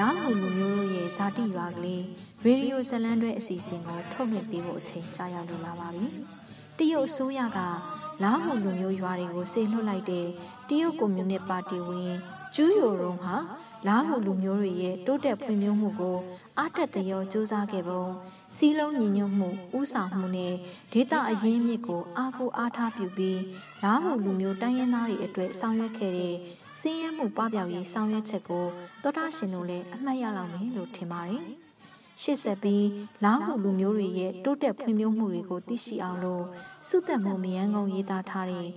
လောင်းဟုလူမျိုးတို့ရဲ့ဇာတိရွာကလေးရေဒီယိုဇလန်းတွဲအစီအစဉ်ကိုထုတ်လွှင့်ပေးဖို့အချိန်ကြာရောက်လာပါပြီတရုတ်အစိုးရကလောင်းဟုလူမျိုးရွာတွေကိုဆေလွှတ်လိုက်တဲ့တရုတ်ကွန်မြူနစ်ပါတီဝင်ကျူးယိုရုံဟာလာဟုလူမျိုးတွေရဲ့တိုးတက်ဖွံ့ဖြိုးမှုကိုအားတက်သရောစူးစမ်းခဲ့ပုံ စီးလုံးညီညွတ်မှုဥဆောင်မှုနဲ့ဒေတာအရင်းမြစ်ကိုအားကိုးအားထားပြုပြီးလာဟုလူမျိုးတိုင်းရင်းသားတွေအတွက်ဆောင်ရွက်ခဲ့တဲ့စည်းရဲမှုပပျောက်ရေးဆောင်ရွက်ချက်ကိုသောတာရှင်တို့လည်းအမှတ်ရလောက်မယ်လို့ထင်ပါတယ်။ရှေ့ဆက်ပြီးလာဟုလူမျိုးတွေရဲ့တိုးတက်ဖွံ့ဖြိုးမှုတွေကိုသိရှိအောင်လို့စုသက်မှုမယန်းကုန်းရေးသားထားတဲ့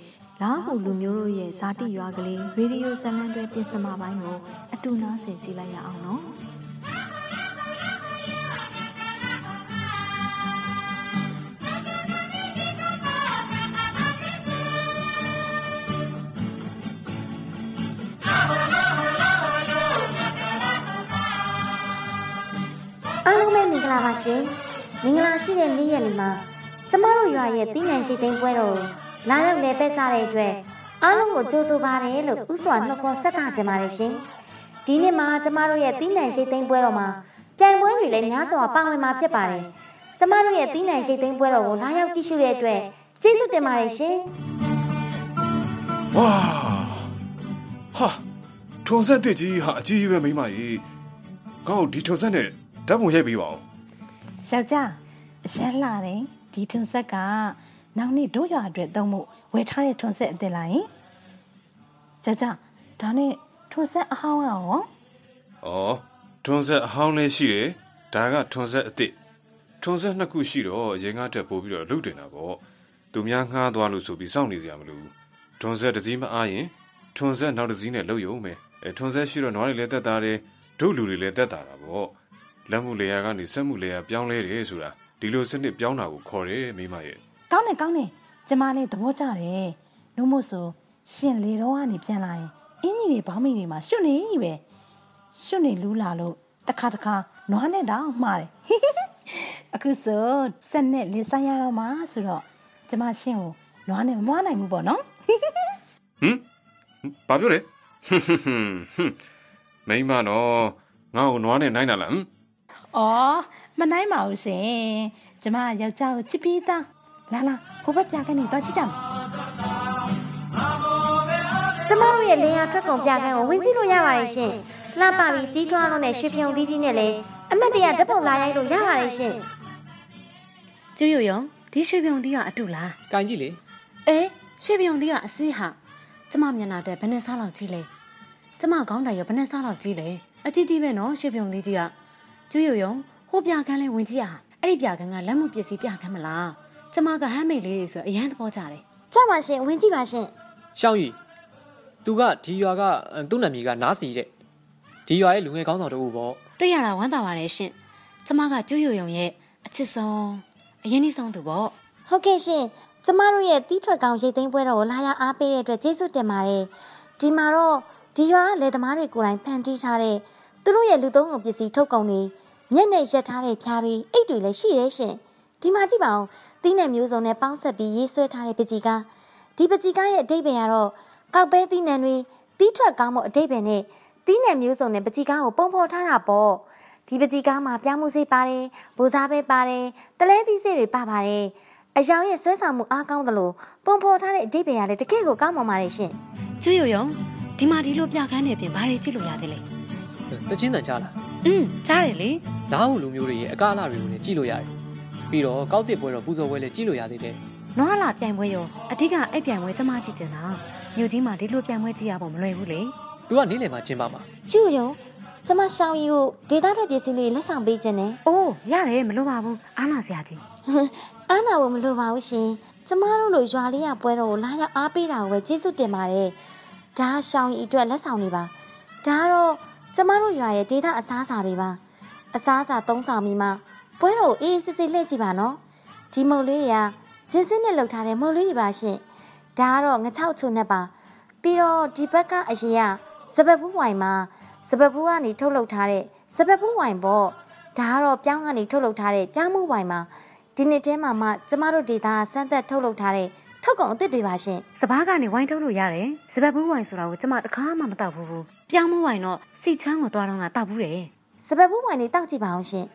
လာဟုလူမျိုးတို့ရဲ့ဇာတိရွာကလေးရေဒီယိုဇလံတွဲပြင်စမာပိုင်းကိုအတူနားဆင်ကြည့်လိုက်ရအောင်နော်။ လာပါရှင်မင်္ဂလာရှိတဲ့နေ့ရက်လေးမှာကျမတို့ရွာရဲ့တင်းနယ်ရှိသိမ်းပွဲတော်လာရောက်လေပဲကြတဲ့အတွက်အားလုံးကိုကြိုးဆိုပါတယ်လို့ဥစွာနှုတ်ခွန်းဆက်တာကြပါတယ်ရှင်ဒီနေ့မှာကျမတို့ရဲ့တင်းနယ်ရှိသိမ်းပွဲတော်မှာပြိုင်ပွဲတွေလည်းများစွာပါဝင်မှာဖြစ်ပါတယ်ကျမတို့ရဲ့တင်းနယ်ရှိသိမ်းပွဲတော်ကိုလာရောက်ကြည့်ရှုတဲ့အတွက်ကျေးဇူးတင်ပါတယ်ရှင်ဝါဟာထုံဆက်တစ်ကြီးဟာအကြီးပဲမိမကြီးကောက်ဒီထုံဆက်နဲ့ဓာတ်ပုံရိုက်ပေးပါဦး ယောက်ျားအရန်လာတယ်ဒီထွန်းဆက်ကနောက်နေ့တို့ရွာအတွက်သုံးဖို့ဝယ်ထားတဲ့ထွန်းဆက်အစ်စ်လာရင်ယောက်ျားဒါနဲ့ထွန်းဆက်အဟောင်းရောဩထွန်းဆက်အဟောင်းလေးရှိတယ်ဒါကထွန်းဆက်အစ်စ်ထွန်းဆက်နှစ်ခုရှိတော့ရင်ကားတက်ပို့ပြီးတော့လုတင်တာပေါ့သူများငှားသွားလို့ဆိုပြီးစောင့်နေစရာမလိုထွန်းဆက်တစ်စီးမအားရင်ထွန်းဆက်နောက်တစ်စီးနဲ့လှုပ်ရုံပဲအဲထွန်းဆက်ရှိတော့နွားတွေလည်းတက်တာတယ်ဒုလူတွေလည်းတက်တာတာပေါ့ လက်မှုလေယာကနေစက်မှုလေယာပြောင်းလဲတယ်ဆိုတာဒီလိုစနစ်ပြောင်းတာကိုခေါ်တယ်မိမရဲ့ကောင်းတယ်ကောင်းတယ်ကျမလည်းသဘောကျတယ်နှုတ်မို့ဆိုရှင်လေတော့ကနေပြန်လာရင်အင်းကြီးတွေဘောင်းမိတွေမှာရှွတ်နေပဲရှွတ်နေလူးလာလို့တခါတခါနွားနဲ့တောင်မှားတယ်အခုဆိုစက်နဲ့လေဆိုင်ရတော့မှဆိုတော့ကျမရှင်ကိုနွားနဲ့မမွားနိုင်ဘူးပေါ့နော်ဟမ်ဘာပြောလဲမိမနော်ငါ့ကိုနွားနဲ့နိုင်တာလားဟမ်။ အော်မနိုင်ပါဘူးရှင်။ကျမယောက်ျားကိုချစ်ပြီးသား။လာလာဟိုဘက်ပြကနေတော့ချစ်ကြမယ်။ကျမတို့ရဲ့လင်းရထွက်ကုန်ပြခန်းကိုဝင်ကြည့်လို့ရပါတယ်ရှင်။လှပပြီးကြီးထွားလို့နဲ့ရွှေဖြုံသီးကြီးနဲ့လည်းအမတ်တရဓာတ်ပုံလာရိုက်လို့ရပါတယ်ရှင်။ကျူးရယုံဒီရွှေဖြုံသီးကအတူလား။ကန်ကြည့်လေ။အေးရွှေဖြုံသီးကအစင်းဟာကျမမျက်နှာတဲ့ဘယ်နဲ့စားလောက်ကြီးလဲ။ကျမခေါင်းတိုင်ရောဘယ်နဲ့စားလောက်ကြီးလဲ။အကြီးကြီးပဲနော်ရွှေဖြုံသီးကြီးက ကျူးယုံယုံဟိုပြခန်းလေးဝင်ကြည့်ရအဲ့ဒီပြခန်းကလက်မှုပစ္စည်းပြခန်းမလားကျမကဟမ်းမိတ်လေးတွေဆိုအရန်သဘောကျတယ်ကြောက်ပါရှင်ဝင်ကြည့်ပါရှင်ရှောင်းရီသူကဒီရွာကသူ့နာမည်ကနားစီတဲ့ဒီရွာရဲ့လူငယ်ကောင်းဆောင်တို့ပေါ့တွေ့ရတာဝမ်းသာပါတယ်ရှင်ကျမကကျူးယုံယုံရဲ့အချစ်ဆုံးအရင်ကြီးဆုံးသူပေါ့ဟုတ်ကဲ့ရှင်ကျမတို့ရဲ့တီးထွက်ကောင်ရိတ်သိမ်းပွဲတော်ကိုလာရောက်အားပေးတဲ့အတွက်ကျေးဇူးတင်ပါတယ်ဒီမှာတော့ဒီရွာလေသမားတွေကိုယ်တိုင်ဖန်တီးထားတဲ့သူတို့ရဲ့လူသုံးကုန်ပစ္စည်းထုတ်ကုန်တွေ မျက်နှာရက်ထားတဲ့ဖြားတွေအိတ်တွေလည်းရှိရဲရှင်ဒီမှာကြည့်ပါဦးသီးနှံမျိုးစုံနဲ့ပေါင်းဆက်ပြီးရေးဆွဲထားတဲ့ပကြီကားဒီပကြီကားရဲ့အတိတ်ပဲကတော့ကောက်ပဲသီးနှံတွေတီးထွက်ကောင်းမှုအတိတ်ပဲနဲ့သီးနှံမျိုးစုံနဲ့ပကြီကားကိုပုံဖော်ထားတာပေါ့ဒီပကြီကားမှာပြောင်းမှုစိတ်ပါတယ်ဘိုးစားပဲပါတယ်တလဲသီးစိတ်တွေပါပါတယ်အယောင်ရဲ့ဆွဲဆောင်မှုအားကောင်းသလိုပုံဖော်ထားတဲ့အတိတ်ပဲကလည်းတကယ့်ကိုကောင်းပါပါတယ်ရှင်ကျွေးရုံဒီမှာဒီလိုပြခန်းနေပြင်ဘာတွေကြည့်လို့ရသေးလဲ တချင်းတန်ကြားလားอืมကြားတယ်လေလာဟုလူမျိုးတွေရဲ့အကားအလာတွေကိုလည်းကြည့်လို့ရတယ်ပြီးတော့ကောက်တစ်ပွဲတော့ပူဇော်ပွဲလည်းကြည့်လို့ရသေးတယ်နွားလာပြိုင်ပွဲရောအဓိကအဲ့ပြိုင်ပွဲကျမကြည့်ချင်တာမြို့ကြီးမှာဒီလိုပြိုင်ပွဲကြည့်ရဖို့မလွယ်ဘူးလေသူကနေ့လယ်မှာကျင်းပမှာကျူရုံကျမရှောင်းရီကိုဒေတာတဲ့ပစ္စည်းလေးလက်ဆောင်ပေးခြင်းနဲ့အိုးရတယ်မလိုပါဘူးအားနာစရာကြီးအားနာဖို့မလိုပါဘူးရှင်ကျမတို့လိုရွာလေးရပွဲတော်ကိုလာရောက်အားပေးတာကိုပဲကျေးဇူးတင်ပါတယ်ဒါရှောင်းရီအတွက်လက်ဆောင်နေပါဒါကတော့ ကျမတို့ရွာရဲ့ဒေတာအစားအစာတွေပါအစားအစာသုံးဆောင်ပြီးမှပွဲတော်အေးစစ်စစ်လှည့်ကြည့်ပါနော်ဒီမုတ်လေးတွေကဂျင်းစင်းနဲ့လှုပ်ထားတဲ့မုတ်လေးတွေပါရှင်ဒါကတော့ငချောက်ချုံနဲ့ပါပြီးတော့ဒီဘက်ကအရင်ကစပက်ဘူးဝိုင်မှာစပက်ဘူးကနေထုတ်လုပ်ထားတဲ့စပက်ဘူးဝိုင်ပေါ့ဒါကတော့ပြောင်းကနေထုတ်လုပ်ထားတဲ့ပြောင်းမှုဝိုင်မှာဒီနှစ်ထဲမှာမှကျမတို့ဒေတာဆန်းသက်ထုတ်လုပ်ထားတဲ့ထုတ်ကုန်အသစ်တွေပါရှင်စပားကနေဝိုင်းထုတ်လို့ရတယ်စပက်ဘူးဝိုင်းဆိုတာကိုကျမတခါမှမတောက်ဘူးဘူး ပြောင်းမဝိုင်းတော့စီချမ်းကိုသွားတော့ကတောက်ဘူးတယ် စပက်ဘူးဝိုင်လေးတောက်ကြည့်ပါအောင်ရှင်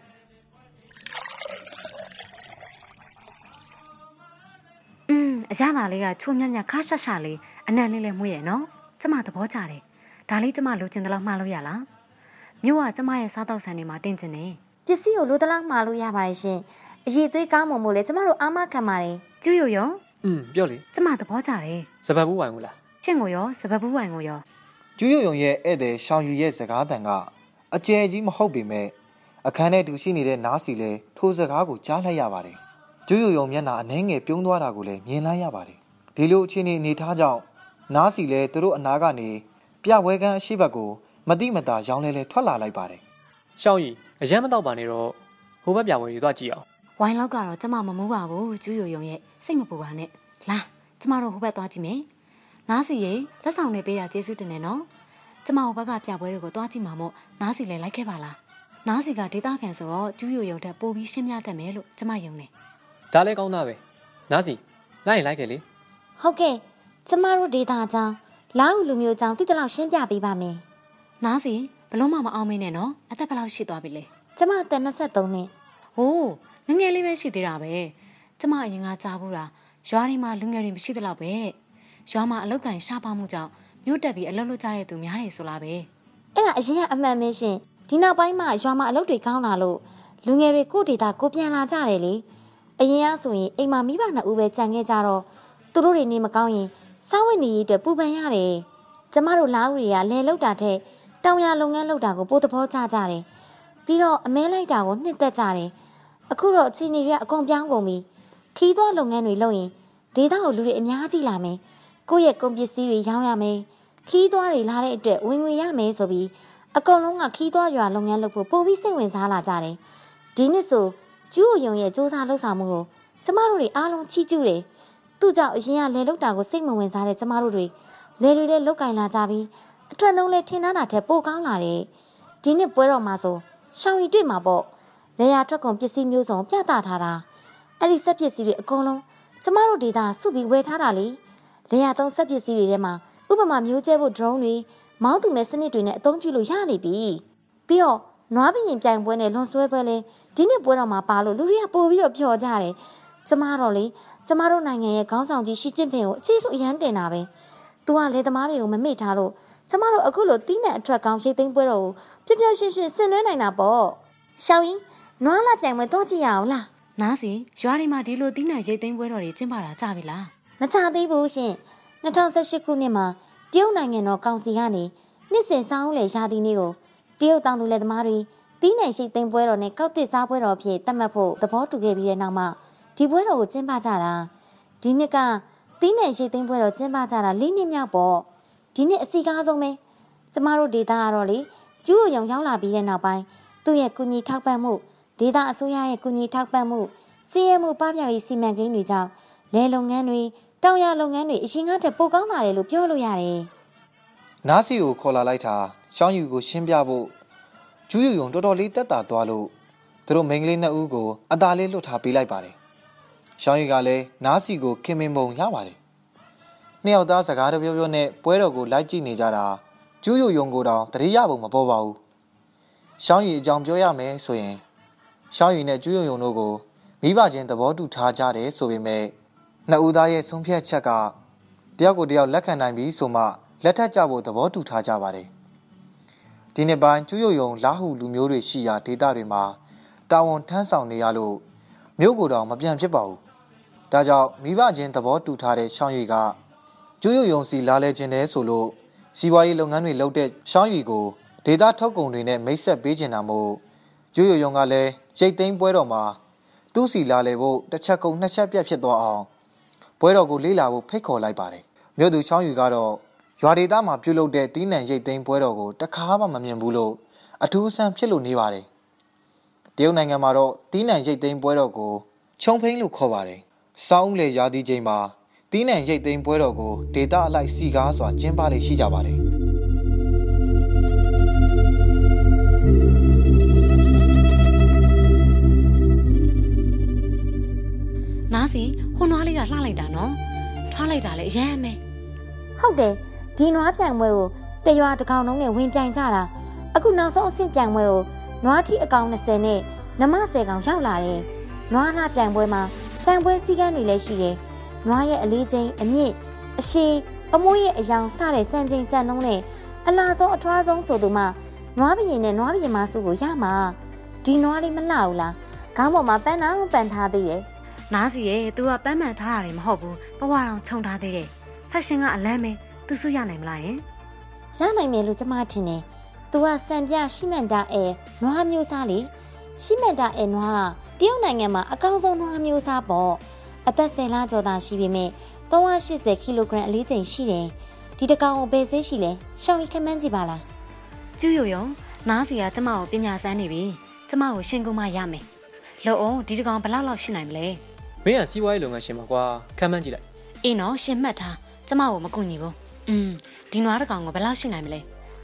อืมအရသာလေးကချိုးညံ့ညံ့ခါရှာရှာလေးအနံ့လေးလည်းမွေးရဲ့နော်ကျမသဘောကျတယ်ဒါလေးကျမလိုချင်တယ်လို့မှားလို့ရလားမြို့ကကျမရဲ့စားတောက်ဆန်တွေမှာတင်ကျင်တယ် ပစ္စည်းကိုလိုတလောက်မှာလို့ရပါတယ်ရှင်အရေးသွေးကောင်းမွန်မို့လဲကျမတို့အားမခံပါတယ် ကျူးရိုရော อืมပြောလေ ကျမသဘောကျတယ် စပတ်ဘူးဝိုင်ဘူးလား ချင်းကိုရောစပက်ဘူးဝိုင်းကိုရော ကျူးယုံယုံရဲ့ဧည့်သည်ရှောင်ယူရဲ့စကားတန်ကအကျယ်ကြီးမဟုတ်ပေမဲ့အခန်းထဲတူရှိနေတဲ့နားစီလဲထိုစကားကိုကြားလိုက်ရပါတယ်ကျူးယုံယုံမျက်နှာအနှဲငယ်ပြုံးသွားတာကိုလည်းမြင်လိုက်ရပါတယ်ဒီလိုအခြေအနေအနေထားကြောင့်နားစီလဲသူတို့အနာကနေပြပွဲကန်းအရှိဘက်ကိုမတိမတာရောင်းလဲလဲထွက်လာလိုက်ပါတယ်ရှောင်းကြီးအရန်မတော့ပါနဲ့တော့ဟိုဘက်ပြဝင်ယူသွားကြည့်အောင်ဝိုင်းလောက်ကတော့ကျမမမိုးပါဘူးကျူးရိုယုံရဲ့စိတ်မပူပါနဲ့လာကျမတို့ဟိုဘက်သွားကြည့်မယ် နားစီရေလက်ဆောင်တွေပေးတာကျေးဇူးတင်တယ်နော်ကျမဟိုဘက်ကပြပွဲတွေကိုသွားကြည့်မှာမို့နားစီလည်းလိုက်ခဲ့ပါလားနားစီကဒေတာခံဆိုတော့ကျူးရိုယုံတက်ပို့ပြီးရှင်းပြတတ်မယ်လို့ကျမယုံတယ်ဒါလည်းကောင်းသားပဲနားစီလိုက်ရင်လိုက်ခဲ့လေဟုတ်ကဲ့ကျမတို့ဒေတာကြောင့်လာဟုလူမျိုးကြောင့်တိတလောက်ရှင်းပြပေးပါမယ်နားစီဘလုံးမမအောင်မင်းနဲ့နော်အသက်ဘယ်လောက်ရှိသွားပြီလဲကျမအသက်23နှစ်ဟိုးငယ်ငယ်လေးပဲရှိသေးတာပဲကျမအရင်ကကြားဘူးတာရွာတွေမှာလူငယ်တွေမရှိသလောက်ပဲတဲ့ ရွာမှာအလောက်ကန်ရှားပါမှုကြောင့်မြို့တက်ပြီးအလုပ်လုပ်ကြတဲ့သူများတယ်ဆိုလားပဲအဲ့ဒါအရင်ကအမှန်ပဲရှင်ဒီနောက်ပိုင်းမှာရွာမှာအလုပ်တွေကောင်းလာလို့လူငယ်တွေကိုဒေတာကိုပြန်လာကြတယ်လေအရင်ကဆိုရင်အိမ်မှာမိဘနှစ်ဦးပဲကြံခဲ့ကြတော့သူတို့တွေနေမကောင်းရင်စားဝတ်နေရေးအတွက်ပူပန်ရတယ်ကျမတို့လာဦးတွေကလဲလောက်တာထက်တောင်ရလုပ်ငန်းလုပ်တာကိုပိုသဘောကျကြတယ်ပြီးတော့အမဲလိုက်တာကိုနှစ်သက်ကြတယ်အခုတော့အချိန်တွေကအကုန်ပြောင်းကုန်ပြီခီးသွွားလုပ်ငန်းတွေလုပ်ရင်ဒေတာကိုလူတွေအများကြီးလာမယ် ကိုယ့်ရဲ့ကုန်ပစ္စည်းတွေရောင်းရမယ်ခီးသွွားတွေလာတဲ့အတွက်ဝင်ငွေရမယ်ဆိုပြီးအကုန်လုံးကခီးသွွားရွာလုပ်ငန်းလုပ်ဖို့ပိုပြီးစိတ်ဝင်စားလာကြတယ်။ဒီနှစ်ဆိုကျူးယုံရဲ့စူးစမ်းလှုပ်ဆောင်မှုကိုကျမတို့တွေအားလုံးချီးကျူးတယ်။သူ့ကြောင့်အရင်ကလေလုတ်တာကိုစိတ်မဝင်စားတဲ့ကျမတို့တွေလေတွေလည်းလုတ်ကင်လာကြပြီးအထွက်နှုံးလည်းထင်ထားတာထက်ပိုကောင်းလာတယ်။ဒီနှစ်ပွဲတော်မှာဆိုရှောင်းရီတွေ့မှာပေါ့။လေယာထွက်ကုန်ပစ္စည်းမျိုးစုံပြသထားတာ။အဲ့ဒီစက်ပစ္စည်းတွေအကုန်လုံးကျမတို့ဒေတာစုပြီးဝယ်ထားတာလေ။ လေယာသုံးစက်ပစ္စည်းတွေထဲမှာဥပမာမျိုးကျဲဖို့ drone တွေမောင်းသူမဲ့စနစ်တွေနဲ့အသုံးပြုလို့ရနေပြီပြီးတော့နွားဘရင်ပြိုင်ပွဲနဲ့လွန်ဆွဲပွဲလဲဒီနှစ်ပွဲတော်မှာပါလို့လူတွေကပို့ပြီးတော့ပျော်ကြတယ်ကျမတော့လေကျမတို့နိုင်ငံရဲ့ခေါင်းဆောင်ကြီးရှီကျင့်ဖင်ကိုအခြေစုအရန်တင်တာပဲသူကလေသမားတွေကိုမမေ့ထားလို့ကျမတို့အခုလိုတီးနဲ့အထက်ကောင်းရှိသိမ်းပွဲတော်ကိုပြပြရှင်းရှင်းဆင်နွှဲနိုင်တာပေါ့ရှောင်းရင်နွားလာပြိုင်ပွဲတော့ကြည့်ရအောင်လားနားစီရွာတွေမှာဒီလိုတီးနိုင်ရိတ်သိမ်းပွဲတော်တွေကျင်းပတာကြပြီလား မချသေးဘူးရှင်2018ခုနှစ်မှာတရုတ်နိုင်ငံတော်ကောင်စီကနေနှစ်စဉ်စောင်းလေရာသီနေ့ကိုတရုတ်တောင်သူလယ်သမားတွေတီးနယ်ရှိသိမ်းပွဲတော်နဲ့ကောက်တစ်စားပွဲတော်အဖြစ်သတ်မှတ်ဖို့သဘောတူခဲ့ပြီးတဲ့နောက်မှာဒီပွဲတော်ကိုကျင်းပကြတာဒီနှစ်ကတီးနယ်ရှိသိမ်းပွဲတော်ကျင်းပကြတာ၄နှစ်မြောက်ပေါ့ဒီနှစ်အစီကားဆုံးပဲကျမတို့ဒေတာကတော့လေကျူးရုံရောက်လာပြီးတဲ့နောက်ပိုင်းသူ့ရဲ့ကုညီထောက်ပံ့မှုဒေတာအစိုးရရဲ့ကုညီထောက်ပံ့မှုစီးရဲမှုပပျောက်ရေးစီမံကိန်းတွေကြောင့်လဲလုပ်ငန်းတွေ တောင်ရလုပ်ငန်းတွေအရင်ကတည်းကပိုကောင်းလာတယ်လို့ပြောလို့ရတယ်နားစီကိုခေါ်လာလိုက်တာရှောင်းယူကိုရှင်းပြဖို့ကျူးယုံယုံတော်တော်လေးတက်တာသွားလို့သူတို့မိန်းကလေးနှစ်ဦးကိုအသာလေးလွတ်ထားပေးလိုက်ပါတယ်ရှောင်းယူကလည်းနားစီကိုခင်မင်ပုံရပါတယ်နှစ်ယောက်သားစကားတပြောပြောနဲ့ပွဲတော်ကိုလိုက်ကြည့်နေကြတာကျူးယုံယုံကိုတောင်တတိယပုံမပေါ်ပါဘူးရှောင်းယူအကြောင်းပြောရမယ်ဆိုရင်ရှောင်းယူနဲ့ကျူးယုံယုံတို့ကိုမိဘချင်းသဘောတူထားကြတယ်ဆိုပေမဲ့ နှစ်ဦးသားရဲ့ဆုံးဖြတ်ချက်ကတယောက်ကိုတယောက်လက်ခံနိုင်ပြီဆိုမှလက်ထပ်ကြဖို့သဘောတူထားကြပါတယ်။ဒီနေ့ပိုင်းကျူးယုံယုံလာဟုလူမျိုးတွေရှိရာဒေသတွေမှာတာဝန်ထမ်းဆောင်နေရလို့မြို့ကိုယ်တော်မပြန်ဖြစ်ပါဘူး။ဒါကြောင့်မိဘချင်းသဘောတူထားတဲ့ရှောင်းရီကကျူးယုံယုံစီလာလဲခြင်းတဲ့ဆိုလို့စီးပွားရေးလုပ်ငန်းတွေလုပ်တဲ့ရှောင်းရီကိုဒေသထုတ်ကုန်တွေနဲ့မိတ်ဆက်ပေးချင်တာမို့ကျူးယုံယုံကလည်းရိတ်သိမ်းပွဲတော်မှာသူ့စီလာလဲဖို့တစ်ချက်ကုန်နှစ်ချက်ပြတ်ဖြစ်သွားအောင် ပွဲတော်ကိုလေးလာဖို့ဖိတ်ခေါ်လိုက်ပါတယ်။မြို့သူရှောင်းရီကတော့ရွာဒေသမှာပြုလုပ်တဲ့တီးနှံရိတ်သိမ်းပွဲတော်ကိုတခါမှမမြင်ဘူးလို့အထူးအဆန်းဖြစ်လို့နေပါတယ်။တရုတ်နိုင်ငံမှာတော့တီးနှံရိတ်သိမ်းပွဲတော်ကိုချုံဖိန်းလို့ခေါ်ပါတယ်။စောင်းလေရာသီချိန်မှာတီးနှံရိတ်သိမ်းပွဲတော်ကိုဒေသအလိုက်စီကားစွာကျင်းပလေရှိကြပါတယ် ဟိုနွားလေးကလှလိုက်တာနော်ထွားလိုက်တာလေအရန်မဲဟုတ်တယ်ဒီနွားပြိုင်ပွဲကိုတရွာတစ်ကောင်လုံးနဲ့ဝင်ပြိုင်ကြတာအခုနောက်ဆုံးအဆင့်ပြိုင်ပွဲကိုနွားထီအကောင်20နဲ့နမ10ကောင်ရောက်လာတယ်နွားလှပြိုင်ပွဲမှာပြိုင်ပွဲစည်းကမ်းတွေလည်းရှိတယ်နွားရဲ့အလေးချိန်အမြင့်အရှိအမွှေးရဲ့အယောင်စတဲ့စံချိန်စံနှုန်းနဲ့အလားဆုံးအထွားဆုံးဆိုသူမှနွားဘရင်နဲ့နွားဘရင်မစုကိုရမှာဒီနွားလေးမလှဘူးလားခေါင်းပေါ်မှာပန်းနာပန်းထားသေးတယ် နားစီရဲ့ तू ကပန်းမှန်ထားတာတွေမဟုတ်ဘူးဘဝတော်ခြုံထားသေးတယ်ဖက်ရှင်ကအလန်းပဲ तू စုရနိုင်မလားယင် ရနိုင်မယ်လို့ကျမထင်တယ်။ तू ကစံပြရှိမန်တာအဲနွားမျိုးစားလေရှိမန်တာအဲနွားကတရုတ်နိုင်ငံမှာအကောင်းဆုံးနွားမျိုးစားပေါ့အသက်10လကျော်သာရှိပေမဲ့380ကီလိုဂရမ်အလေးချိန်ရှိတယ်။ဒီတကောင်ကိုဘယ်ဆေးရှိလဲရှောင်းရီခမန်းကြည့်ပါလား ကျူးယုံယုံနားစီကကျမကိုပညာစမ်းနေပြီကျမကိုရှင်ကုမရမယ်လို့အောင်ဒီတကောင်ဘယ်လောက်လောက်ရှိနိုင်မလဲ မင်းကစီးပွားရေးလုပ်ငန်းရှင်ပါကွာခံမှန်းကြည့်လိုက်အေးနော်ရှင်မှတ်ထားကျမကိုမကူညီဘူးอืมဒီနွားတကောင်ကိုဘယ်လောက်ရှိနိုင်မလဲ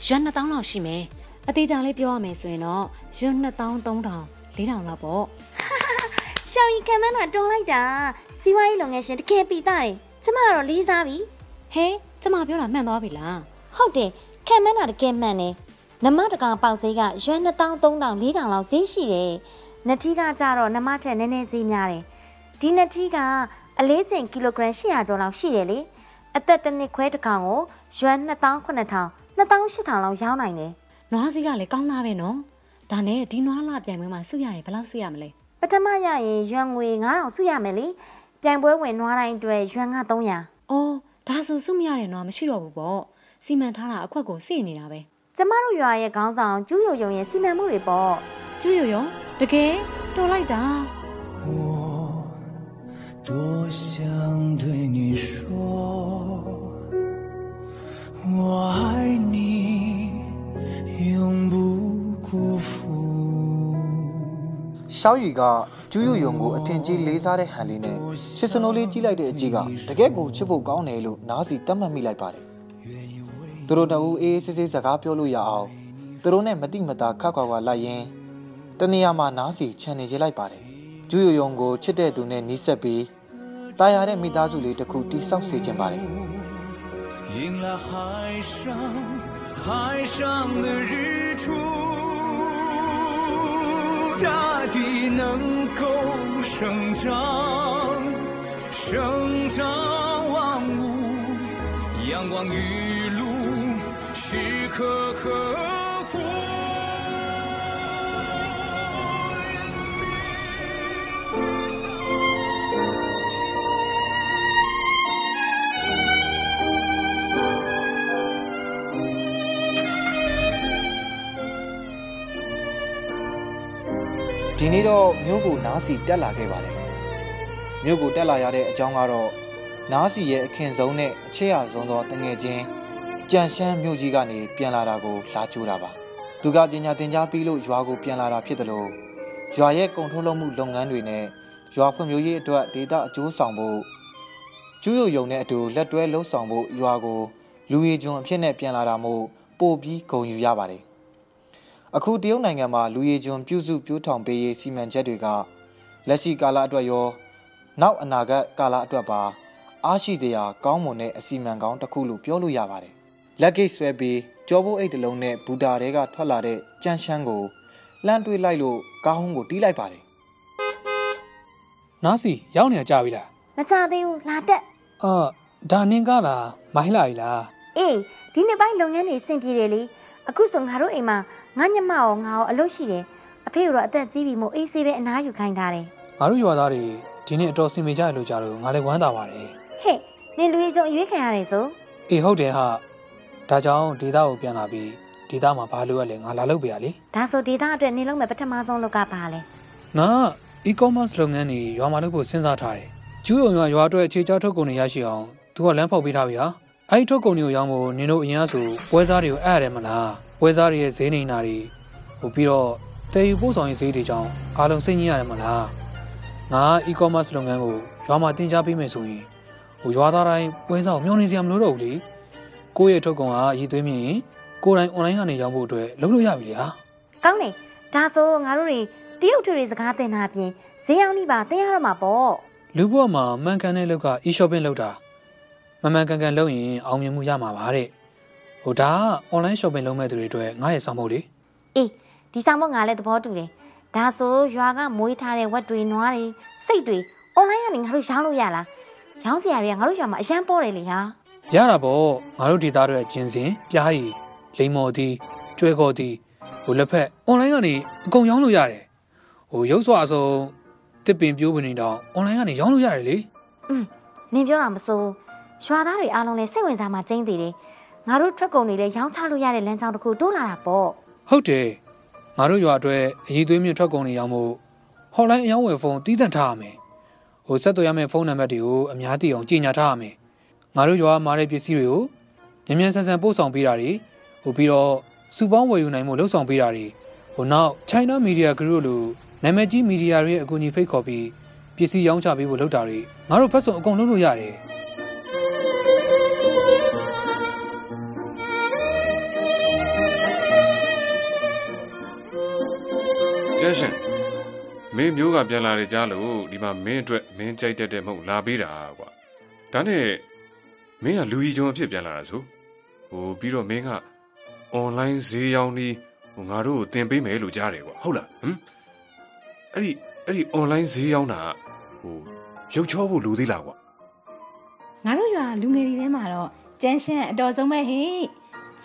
ရွက်2000လောက်ရှိမယ်အသေးချာလေးပြောရမယ်ဆိုရင်တော့ရွက်2000 3000 4000လောက်ပေါ့။ရှောင်းရီခမန်းကတွန်းလိုက်တာစီးပွားရေးလုပ်ငန်းရှင်တကယ်ပီတာတယ်။ကျမကတော့လေးစားပြီဟဲကျမပြောတာမှန်သွားပြီလား။ဟုတ်တယ်ခမန်းကတကယ်မှန်တယ်။နမတကောင်ပေါက်ဈေးကရွက်2000 3000 4000လောက်ဈေးရှိတယ်။နထီးကကြတော့နမထက်နည်းနည်းဈေးများတယ်။ ဒီနထီးကအလေးချိန်ကီလိုဂရမ်800ကျော်လောက်ရှိတယ်လေ။အသက်တစ်နှစ်ခွဲတစ်ကောင်ကိုရွက်2900 2800လောက်ရောင်းနိုင်တယ်နွားစီကလည်းကောင်းသားပဲနော်ဒါနဲ့ဒီနွားလာပြိုင်ပွဲမှာစုရရင်ဘယ်လောက်စုရမလဲ။ပထမရရင်ရွက်ငွေ9000စုရမယ်လေ။ပြိုင်ပွဲဝင်နွားတိုင်းအတွက်ရွက်ငါ300အော်ဒါဆိုစုမရတဲ့နွားမရှိတော့ဘူးပေါ့စီမံထားတာအခွက်ကိုစိနေတာပဲကျမတို့ရွာရဲ့ခေါင်းဆောင်ကျူးယုံယုံရဲ့စီမံမှုတွေပေါ့ကျူးယုံယုံတကယ်တော်လိုက်တာ我多想对你说，我爱你，永不辜负。 ရှောင်းရီကကျူးယုံယုံကိုအထင်ကြီးလေးစားတဲ့ဟန်လေးနဲ့ချစ်စနိုးလေးကြီးလိုက်တဲ့အကြည့်ကတကယ့်ကိုချစ်ဖို့ကောင်းတယ်လို့နားစီတတ်မှတ်မိလိုက်ပါတယ်သူတို့တအူးအေးအေးဆေးဆေးစကားပြောလို့ရအောင်သူတို့နဲ့မတိမတာခက်ခွာခွာလိုက်ရင်တနေရာမှာနားစီခြံနေရလိုက်ပါတယ်ကျူးယုံယုံကိုချစ်တဲ့သူနဲ့နီးစပ်ပြီး တာယာတဲ့မိသားစုလေးတစ်ခုတိဆောက်စေခြင်းပါတယ် 迎来海上海上的日出，大地能够生长，生长万物，阳光雨露，时刻呵护。 ဒီနေ့တော့မြို့ကိုနားစီတက်လာခဲ့ပါတယ်မြို့ကိုတက်လာရတဲ့အကြောင်းကတော့နားစီရဲ့အခင်ဆုံးနဲ့အချစ်ရဆုံးသောတငယ်ချင်းကြံရှမ်းမြို့ကြီးကနေပြန်လာတာကိုလာကြိုးတာပါသူကပညာသင်ကြားပြီးလို့ရွာကိုပြန်လာတာဖြစ်တယ်လို့ရွာရဲ့ကုန်ထုတ်လုပ်မှုလုပ်ငန်းတွေနဲ့ရွာဖွံ့ဖြိုးရေးအတွက်ဒေတာအကျိုးဆောင်ဖို့ကျူးယုံယုံနဲ့အတူလက်တွဲလှုပ်ဆောင်ဖို့ရွာကိုလူရည်ကျွန်းအဖြစ်နဲ့ပြန်လာတာမို့ပို့ပြီးဂုဏ်ယူရပါတယ် အခုတရုတ်နိုင်ငံမှာလူရည်ကျွန်းပြုစုပြောထောင်ပေးရေးစီမံချက်တွေကလက်ရှိကာလအတွက်ရော နောက်အနာဂတ်ကာလအတွက်ပါအားရှိတရားကောင်းမွန်တဲ့အစီမံကောင်းတစ်ခုလို့ပြောလို့ရပါတယ်။လက်ကိတ်ဆွဲပြီးကြောပိုးအိတ်တစ်လုံးနဲ့ဘူတာတွေကထွက်လာတဲ့ကြမ်းရှမ်းကိုလှမ်းတွေးလိုက်လို့ကားဟုံးကိုတီးလိုက်ပါတယ်နားစီရောက်နေကြပြီလားမကြသေးဘူးလာတက်အာဒါနင်းကလားမိုင်းလာပြီလားအေးဒီနေ့ပိုင်းလုပ်ငန်းတွေအဆင်ပြေတယ်လေ အခုဆိုငါတို့အိမ်မှာငါညမရောငါရောအလုပ်ရှိတယ်အဖေကတော့အသက်ကြီးပြီမို့အေးဆေးပဲအနားယူခိုင်းထားတယ်ငါတို့ရွာသားတွေဒီနေ့အတော်စင်မေကြရလို့ကြတော့ငါလည်းဝမ်းသာပါတယ်ဟဲ့နင်လူကြီးချုပ်ရွေးခံရတယ်ဆိုအေးဟုတ်တယ်ဟာဒါကြောင့်ဒေတာကိုပြန်လာပြီးဒေတာမှာဘာလို့ရလဲငါလာလုပ်ပေးရလေဒါဆိုဒေတာအတွက်နင်လုံးမဲ့ပထမဆုံးလောက်ကပါလဲငါ e-commerce လုပ်ငန်းတွေရွာမှာလုပ်ဖို့စဉ်းစားထားတယ်ကျူးုံရွာရွာအတွက်အခြေချထုတ်ကုန်တွေရရှိအောင်သူကလမ်းဖောက်ပေးထားပြီဟာ အဲ့ဒီထုတ်ကုန်တွေကိုရောင်းဖို့နင်တို့အရင်ကဆိုပွဲစားတွေကိုအဲ့ရတယ်မလားပွဲစားတွေရဲ့ဈေးနှိမ်တာတွေဟိုပြီးတော့တည်ယူပို့ဆောင်ရေးဈေးတွေကြောင့်အားလုံးစိတ်ညစ်ရတယ်မလားငါ e-commerce လုပ်ငန်းကိုရွာမှာတင် जा ပေးမယ်ဆိုရင်ဟိုရွာသားတိုင်းပွဲစားကိုမျှော်နေစရာမလိုတော့ဘူးလေကိုယ့်ရဲ့ထုတ်ကုန်ကအရေးသွေးမြင်ရင်ကိုယ်တိုင် online ကနေရောင်းဖို့အတွက်လုပ်လို့ရပြီလေဟာကောင်းတယ်ဒါဆိုငါတို့တွေတရုတ်ထူတွေစကားတင်တာအပြင်ဈေးရောက်နေပါတင်ရတော့မှာပေါ့လူဘဝမှာမှန်ကန်တဲ့လောက်က e-shopping လုပ်တာ မမှန်ကန်ကန်လုပ်ရင်အောင်မြင်မှုရမှာပါတဲ့ဟိုဒါက online shopping လုပ်မဲ့သူတွေအတွက်ငါရဲ့ဆောင်ဖို့လေအေးဒီဆောင်မငါလည်းသဘောတူတယ်ဒါဆိုရွာကမွေးထားတဲ့ဝက်တွေနွားတွေစိတ်တွေ online ကနေငါတို့ရောင်းလို့ရလားရောင်းစရာတွေကငါတို့ရွာမှာအရန်ပေါ်တယ်လေဟာရတာပေါ့ငါတို့ဒေတာတွေဂျင်းစင်ပြားရည်လိမ္မော်တီကျွဲကော်တီဟိုလက်ဖက် online ကနေအကုန်ရောင်းလို့ရတယ်ဟိုရုပ်စွာအစုံတစ်ပင်ပြိုးပင်တွေတောင် online ကနေရောင်းလို့ရတယ်လေอืมနင်ပြောတာမစိုး ရွာသားတွေအားလုံးလည်းစိတ်ဝင်စားမှကျင်းသေးတယ်ငါတို့ထွက်ကုန်တွေလည်းရောင်းချလို့ရတဲ့လမ်းကြောင်းတစ်ခုတိုးလာတာပေါ့ဟုတ်တယ်ငါတို့ရွာအတွက်အရေးသွေးမြင့်ထွက်ကုန်တွေရောင်းဖို့ hotline အယောင်းဝယ်ဖုန်းတီးသန့်ထားရမယ်ဟိုဆက်သွယ်ရမယ့်ဖုန်းနံပါတ်တွေကိုအများသိအောင်ကြီးညာထားရမယ်ငါတို့ရွာမှာတဲ့ပစ္စည်းတွေကိုမြန်မြန်ဆန်ဆန်ပို့ဆောင်ပေးတာတွေဟိုပြီးတော့စုပေါင်းဝယ်ယူနိုင်မှုလှုပ်ဆောင်ပေးတာတွေဟိုနောက် China Media Group လို့နာမည်ကြီးမီဒီယာတွေရဲ့အကူအညီဖိတ်ခေါ်ပြီးပစ္စည်းရောင်းချပေးဖို့လုပ်တာတွေငါတို့ဖက်ဆုံးအကုန်လုပ်လို့ရတယ် ကျန်းရှင်မင်းမျိုးကပြန်လာတယ်ကြားလို့ဒီမှာမင်းအတွက်မင်းကြိုက်တတ်တဲ့မဟုတ်လာပေးတာကွာဒါနဲ့မင်းကလူကြီးချုံအဖြစ်ပြန်လာတာဆိုဟိုပြီးတော့မင်းကအွန်လိုင်းဈေးရောင်းပြီးဟိုငါတို့ကိုတင်ပေးမယ်လို့ကြားတယ်ကွာဟုတ်လားဟမ်အဲ့ဒီအဲ့ဒီအွန်လိုင်းဈေးရောင်းတာကဟိုရုပ်ချောဖို့လူသေးလားကွာငါတို့ရွာလူငယ်တွေထဲမှာတော့ကျန်းရှင်းအတော်ဆုံးပဲဟေ့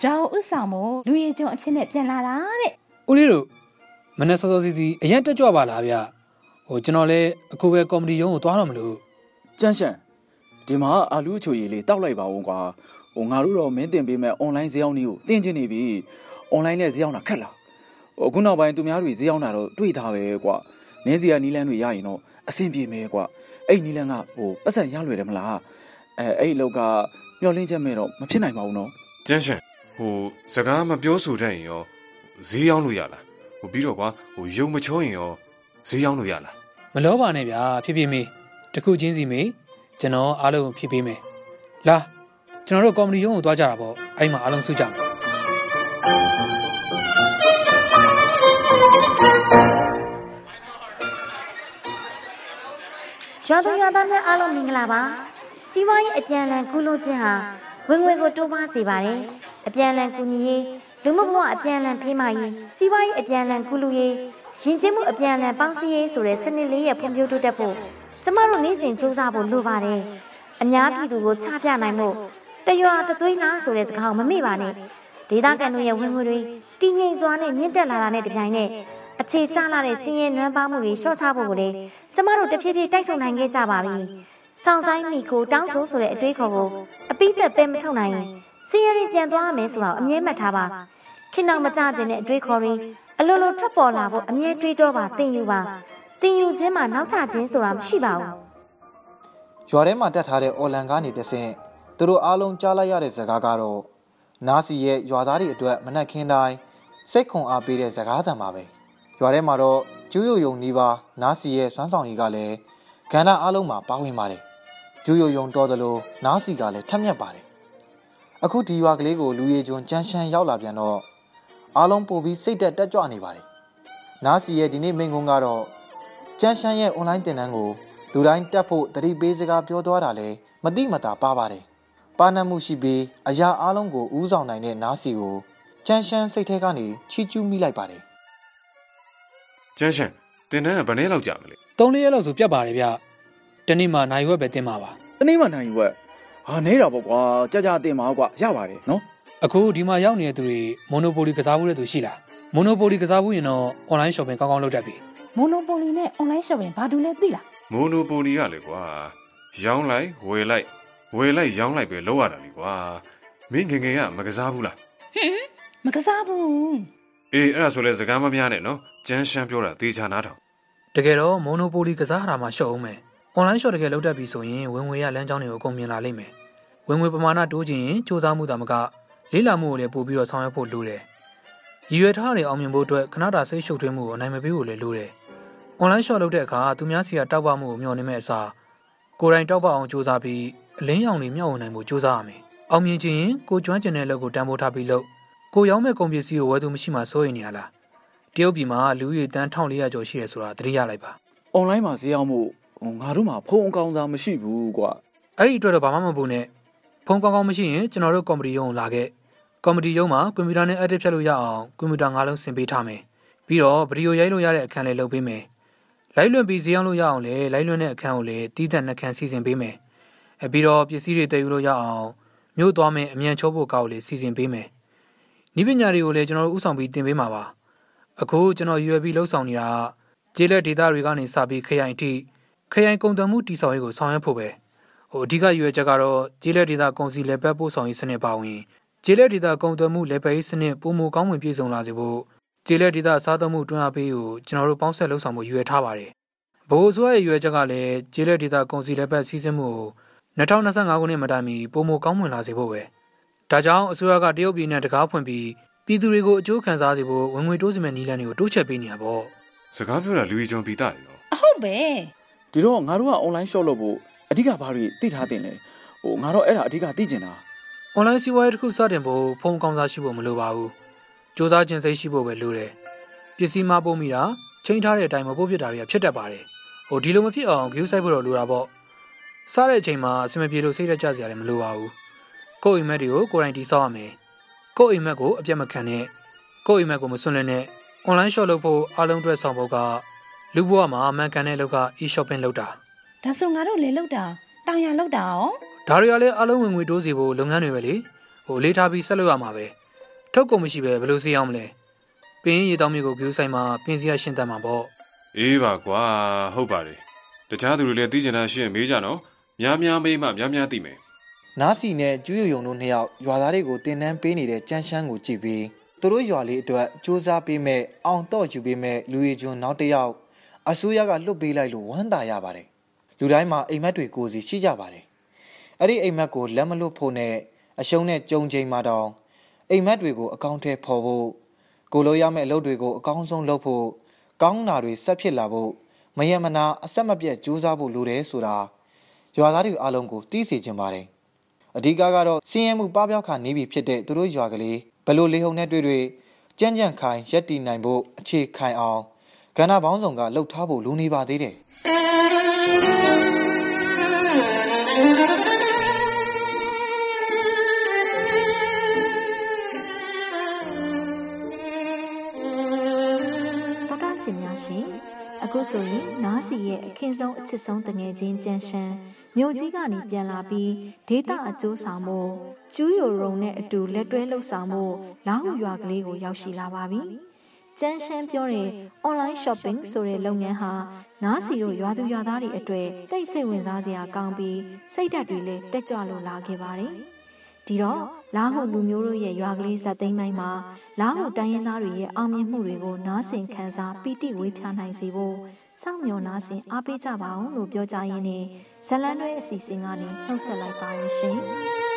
ရွာကိုဥဆောင်မို့လူရည်ကျုံအဖြစ်နဲ့ပြန်လာတာတဲ့ဦးလေးတို့ မနေ့စောစောစီစီအရင်တက်ကြွပါလားဗျဟိုကျွန်တော်လည်းအခုပဲကော်မတီရုံးကိုသွားတော့မလို့ကြမ်းရှန်ဒီမှာအာလူအချိုရည်လေးတောက်လိုက်ပါဦးကွာဟိုငါတို့တော့မင်းတင်ပေးမဲ့ online ဈေးရောက်နည်းကိုတင်ချင်နေပြီ online နဲ့ဈေးရောက်တာခက်လားဟိုအခုနောက်ပိုင်းသူများတွေဈေးရောက်တာတော့တွေ့ထားပဲကွာမင်းစီကနီလန်းတွေရရင်တော့အဆင်ပြေမယ်ကွာအဲ့နီလန်းကဟိုပတ်စံရလွယ်တယ်မလားအဲအဲ့လောက်ကမျောလင်းချက်မဲ့တော့မဖြစ်နိုင်ပါဘူးနော်ကျန်းရှင်ဟိုစကားမပြောဆိုတတ်ရင်ရောဈေးရောင်းလို့ရလား ဟိုပြီးတော့ကွာဟိုယုံမချောရင်ရောဈေးရောင်းလို့ရလားမလောပါနဲ့ဗျာဖြစ်ဖြစ်မေးတခုချင်းစီမေးကျွန်တော်အားလုံးဖြစ်ပေးမယ်လာကျွန်တော်တို့ကော်မတီရုံးကိုသွားကြတာပေါ့အဲ့မှာအားလုံးစုကြမယ်ရွာသူရွာသားများအားလုံးမင်္ဂလာပါစီးပွားရေးအပြန်အလှန်ကုလို့ခြင်းဟာဝင်ငွေကိုတိုးပွားစေပါတယ်အပြန်အလှန်ကူညီရေး လူမှုဘဝအပြန်အလှန်ဖေးမရေးစီးပွားရေးအပြန်အလှန်ကုလို့ရေးယဉ်ကျေးမှုအပြန်အလှန်ပေါင်းစည်းရေးဆိုတဲ့စနစ်လေးရဲ့ဖွံ့ဖြိုးတိုးတက်ဖို့ကျမတို့နေ့စဉ်စူးစမ်းဖို့လိုပါတယ်အများပြည်သူကိုချပြနိုင်မှုတရွာတသွေးလားဆိုတဲ့စကားကိုမမေ့ပါနဲ့ဒေသခံတို့ရဲ့ဝင်ငွေတွေတည်ငြိမ်စွာနဲ့မြင့်တက်လာတာနဲ့တပြိုင်နက်အခြေချလာတဲ့စည်ရင်နွမ်းပါမှုတွေလျှော့ချဖို့ကိုလေကျမတို့တဖြည်းဖြည်းတိုက်ထုတ်နိုင်ခဲ့ကြပါပြီ။ဆောင်းဆိုင်မီကိုတောင်းဆိုဆိုတဲ့အတွေးခေါ်ကိုအပိသက်ပဲမထုတ်နိုင်ရင် စည်ရင်ပြန်သွားမယ်ဆိုတော့အမြဲမှတ်ထားပါ။ခင်နောက်မကြခြင်းတဲ့အတွေးခေါ်တွေအလိုလိုထွက်ပေါ်လာဖို့အမြဲတွေးတော့ပါတင်ယူပါ။တင်ယူခြင်းမှာနောက်ကျခြင်းဆိုတာမရှိပါဘူး။ရွာထဲမှာတက်ထားတဲ့အော်လန်ကားနေတဆင့်သူတို့အားလုံးကြားလိုက်ရတဲ့ဇာကားကတော့နားစီရဲ့ရွာသားတွေအတွက်မနှက်ခင်းတိုင်းစိတ်ခွန်အားပေးတဲ့ဇာကားတံပါပဲရွာထဲမှာတော့ကျူးယုံယုံနီးပါးနားစီရဲ့စွမ်းဆောင်ရည်ကလည်းကဏ္ဍအားလုံးမှာပါဝင်ပါတယ်ကျူးယုံယုံတော်သလိုနားစီကလည်းထက်မြက်ပါတယ် အခုဒီရွာကလေးကိုလူရည်ကျွန်းကြမ်းရှမ်းရောက်လာပြန်တော့အားလုံးပို့ပြီးစိတ်သက်တက်ကြွနေပါတယ်နားစီရဲ့ဒီနေ့မိန့်ခွန်းကတော့ကြမ်းရှမ်းရဲ့ online သင်တန်းကိုလူတိုင်းတက်ဖို့တတိပေးစကားပြောသွားတာလဲမတိမတာပါပါတယ်။ပါဏမှုရှိပြီးအရာအလုံးကိုဥဆောင်နိုင်တဲ့နားစီကိုကြမ်းရှမ်းစိတ်ထဲကနေချီးကျူးမိလိုက်ပါတယ်ကျန်းရှင်တင်တန်းကဘယ်နဲ့လောက်ကြာမလဲသုံးလေးရက်လောက်ဆိုပြတ်ပါတယ်ဗျတနေ့မှနိုင်ဝက်ပဲတင်ပါပါတနေ့မှနိုင်ယူဝက် ဟာနေတာပေါ့ကွာကြာကြာတင်ပါကွာရပါတယ်နော်အခုဒီမှာရောက်နေတဲ့သူတွေမိုနိုပိုလီကစားဘူးတဲ့သူရှိလားမိုနိုပိုလီကစားဘူးရင်တော့ online shopping ကောင်းကောင်းလုပ်တတ်ပြီမိုနိုပိုလီနဲ့ online shopping ဘာတူလဲသိလားမိုနိုပိုလီကလေကွာရောင်းလိုက်ဝယ်လိုက်ဝယ်လိုက်ရောင်းလိုက်ပဲလောက်ရတာလေကွာမင်းငယ်ငယ်ကမကစားဘူးလားမကစားဘူးအေးအဲ့ဒါဆိုလဲစကားမများနဲ့နော်ကျန်းရှမ်းပြောတာသေချာနားထောင်တကယ်တော့မိုနိုပိုလီကစားရတာမှရှုံအောင်မယ် online shop တကယ်လုပ်တတ်ပြီဆိုရင်ဝင်ငွေရလမ်းကြောင်းတွေကိုအကုန်မြင်လာလိမ့်မယ် ဝင်ငွေပမာဏတိုးခြင်းရင်စူးစမ်းမှုတာမကလေးလာမှုကိုလည်းပို့ပြီးတော့ဆောင်ရွက်ဖို့လိုတယ်ရည်ရွယ်ထားတဲ့အောင်မြင်ဖို့အတွက်ခဏတာစိတ်ရှုပ်ထွေးမှုကိုအနိုင်မပေးဖို့လည်းလိုတယ် online shop လုပ်တဲ့အခါသူများစီကတောက်ပမှုကိုမျှော်နေမဲ့အစားကိုယ်တိုင်တောက်ပအောင်စူးစမ်းပြီးအလင်းရောင်တွေမျှဝေနိုင်ဖို့စူးစမ်းရမယ်အောင်မြင်ခြင်းရင်ကိုကျွမ်းကျင်တဲ့လုပ်ကိုတန်ဖိုးထားပြီးလုပ်ကိုရောင်းမဲ့ကုန်ပစ္စည်းကိုဝယ်သူမရှိမှစိုးရိမ်နေရလားတရုတ်ပြည်မှာလူဦးရေတန်း1400ကျော်ရှိရဆိုတာသတိရလိုက်ပါ online မှာဈေးရောက်မှုဟိုငါတို့မှာဖုန်းအကောင်းစားမရှိဘူးကွာအဲ့ဒီအတွက်တော့ဘာမှမပူနဲ့ ဖုန်းကောင်းကောင်းမရှိရင်ကျွန်တော်တို့ကော်မတီရုံးကိုလာခဲ့ကော်မတီရုံးမှာကွန်ပျူတာနဲ့ edit ဖြတ်လို့ရအောင်ကွန်ပျူတာ၅လုံးဆင်ပေးထားမယ်ပြီးတော့ဗီဒီယိုရိုက်လို့ရတဲ့အခန်းလေးလုပ်ပေးမယ်လိုက်လွန်ပြီးဈေးအောင်လို့ရအောင်လေလိုက်လွန်တဲ့အခန်းကိုလည်းတီးသန့်နှခန်းစီစဉ်ပေးမယ်အဲပြီးတော့ပစ္စည်းတွေတည်ယူလို့ရအောင်မြို့သွားမယ်အမြန်ချိုးဖို့ကောက်လေးစီစဉ်ပေးမယ်ဤပညာတွေကိုလည်းကျွန်တော်တို့ဥဆောင်ပြီးတင်ပေးမှာပါအခုကျွန်တော် UAB လှုပ်ဆောင်နေတာကျေးလက်ဒေသတွေကနေစပြီးခရိုင်အထိခရိုင်ကုန်သွယ်မှုတည်ဆောက်ရေးကိုဆောင်ရွက်ဖို့ပဲ ဟိုအဓိကရွေးချက်ကတော့ကျေးလက်ဒေသကုန်စည်လက်ပတ်ပို့ဆောင်ရေးစနစ်ပါဝင်ကျေးလက်ဒေသကုန်သွယ်မှုလက်ပတ်ရေးစနစ်ပုံမကောင်းဝင်ပြည့်စုံလာစေဖို့ကျေးလက်ဒေသစားသုံးမှုတွန်းအားပေးကိုကျွန်တော်တို့ပေါင်းဆက်လှုပ်ဆောင်မှုရွေးထားပါတယ်ဘိုးအစိုးရရဲ့ရွေးချက်ကလည်းကျေးလက်ဒေသကုန်စည်လက်ပတ်စီးဆင်းမှုကို2025ခုနှစ်မတိုင်မီပုံမကောင်းဝင်လာစေဖို့ပဲဒါကြောင့်အစိုးရကတရုတ်ပြည်နဲ့တကားဖွင့်ပြီးပြည်သူတွေကိုအကျိုးခံစားစေဖို့ဝင်ငွေတိုးစီမဲ့နည်းလမ်းတွေကိုတိုးချဲ့ပေးနေတာပေါ့စကားပြောတာလူကြီးကျွန်ပြီးသားတယ်နော်အဟုတ်ပဲဒီတော့ငါတို့က online shop လုပ်ဖို့ အဓိကဘာတွေသိထားတင်လဲဟိုငါတော့အဲ့ဒါအဓိကသိကျင်တာ။ online စီးပွားရေးတစ်ခုစတင်ဖို့ဖုန်းကောင်းစားရှိဖို့မလိုပါဘူး။စ조사ခြင်းစိတ်ရှိဖို့ပဲလိုတယ်။ပစ္စည်းမပို့မိတာချိန်ထားတဲ့အတိုင်းမပို့ဖြစ်တာတွေကဖြစ်တတ်ပါတယ်။ဟိုဒီလိုမဖြစ်အောင် view site ဖို့တော့လိုတာပေါ့။စားတဲ့အချိန်မှာအဆင်မပြေလို့စိတ်ရက်ကြစရာလည်းမလိုပါဘူး။ကိုယ့်အိမ်မက်တွေကိုကိုယ်တိုင်တိစောက်ရမယ်။ကိုယ့်အိမ်မက်ကိုအပြတ်မခံနဲ့ကိုယ့်အိမ်မက်ကိုမစွန့်လွတ်နဲ့ online shop လုပ်ဖို့အားလုံးအတွက်ဆောင်ဖို့ကလူဘဝမှာအမှန်ကန်တဲ့လောက်က e-shopping လုပ်တာ ဒါဆိုငါတို့လေလောက်တာတောင်ရလောက်တာရောဒါတွေကလည်းအားလုံးဝင်ငွေတိုးစီဖို့လုပ်ငန်းတွေပဲလေဟိုလေးထားပြီးဆက်လုပ်ရမှာပဲထုတ်ကုန်မရှိပဲဘယ်လိုစီအောင်မလဲပင်းရီတောင်းမျိုးကို view ဆိုင်မှာပင်းစီရရှင်းတတ်မှာပေါ့အေးပါကွာဟုတ်ပါတယ်တခြားသူတွေလည်းသိကျင်တာရှိရင်မေးကြနော်များများမေးမှများများသိမယ်နားစီနဲ့ကျူးယုံယုံတို့နှစ်ယောက်ရွာသားတွေကိုတင်နန်းပေးနေတဲ့ကြမ်းရှမ်းကိုကြည့်ပြီးသူတို့ရွာလေးအတွက်စူးစမ်းပေးမဲ့အောင်တော့ယူပေးမဲ့လူရီကျွန်းနောက်တစ်ယောက်အစိုးရကလွတ်ပေးလိုက်လို့ဝမ်းသာရပါတယ် လူတိုင်းမှာအိမ်မက်တွေကိုယ်စီရှိကြပါတယ်အဲ့ဒီအိမ်မက်ကိုလက်မလွတ်ဖို့နဲ့အရှုံးနဲ့ကြုံချိန်မှာတောင်အိမ်မက်တွေကိုအကောင့်ထဲပေါ်ဖို့ကိုလိုရမယ့်အလုပ်တွေကိုအကောင်းဆုံးလုပ်ဖို့ကောင်းတာတွေဆက်ဖြစ်လာဖို့မယမနာအဆက်မပြတ်စူးစမ်းဖို့လိုတယ်ဆိုတာရွာသားတွေအားလုံးကိုသိစေချင်ပါတယ်အဓိကကတော့စင်းရဲမှုပပျောက်ခါနေပြီဖြစ်တဲ့သူတို့ရွာကလေးဘယ်လိုလေးဟုံနဲ့တွေ့တွေ့ကြမ်းကြမ်းခိုင်ရက်တီနိုင်ဖို့အခြေခိုင်အောင်ကဏ္ဍပေါင်းစုံကလှုပ်ထားဖို့လူနေပါသေးတယ် ရှင်များရှင်အခုဆိုရင်နားစီရဲ့အခင်းဆုံးအချစ်ဆုံးတငယ်ချင်းကြန့်ရှမ်းမြို့ကြီးကနေပြန်လာပြီးဒေတာအကျိုးဆောင်မှုကျူးယိုရုံနဲ့အတူလက်တွဲလှုပ်ဆောင်မှုလာဟုရွာကလေးကိုရောက်ရှိလာပါပြီကျန်းရှမ်းပြောတဲ့ online shopping ဆိုတဲ့လုပ်ငန်းဟာနားစီတို့ရွာသူရွာသားတွေအတွေ့တိတ်ဆိတ်ဝင်စားစရာကောင်းပြီးစိတ်ဓာတ်တွေလည်းတက်ကြွလို့လာခဲ့ပါတယ် ဒီတော့လာဟုလူမျိုးတို့ရဲ့ရွာကလေးဇက်သိမ်းပိုင်းမှာလာဟုတိုင်းရင်းသားတွေရဲ့အောင်မြင်မှုတွေကိုနားဆင်ခံစားပီတိဝေးဖြာနိုင်စေဖို့စောင့်မျှော်နားဆင်အားပေးကြပါအောင်လို့ပြောကြရင်းနဲ့ဇလန်တွဲအစီအစဉ်ကနေနှုတ်ဆက်လိုက်ပါရရှင်။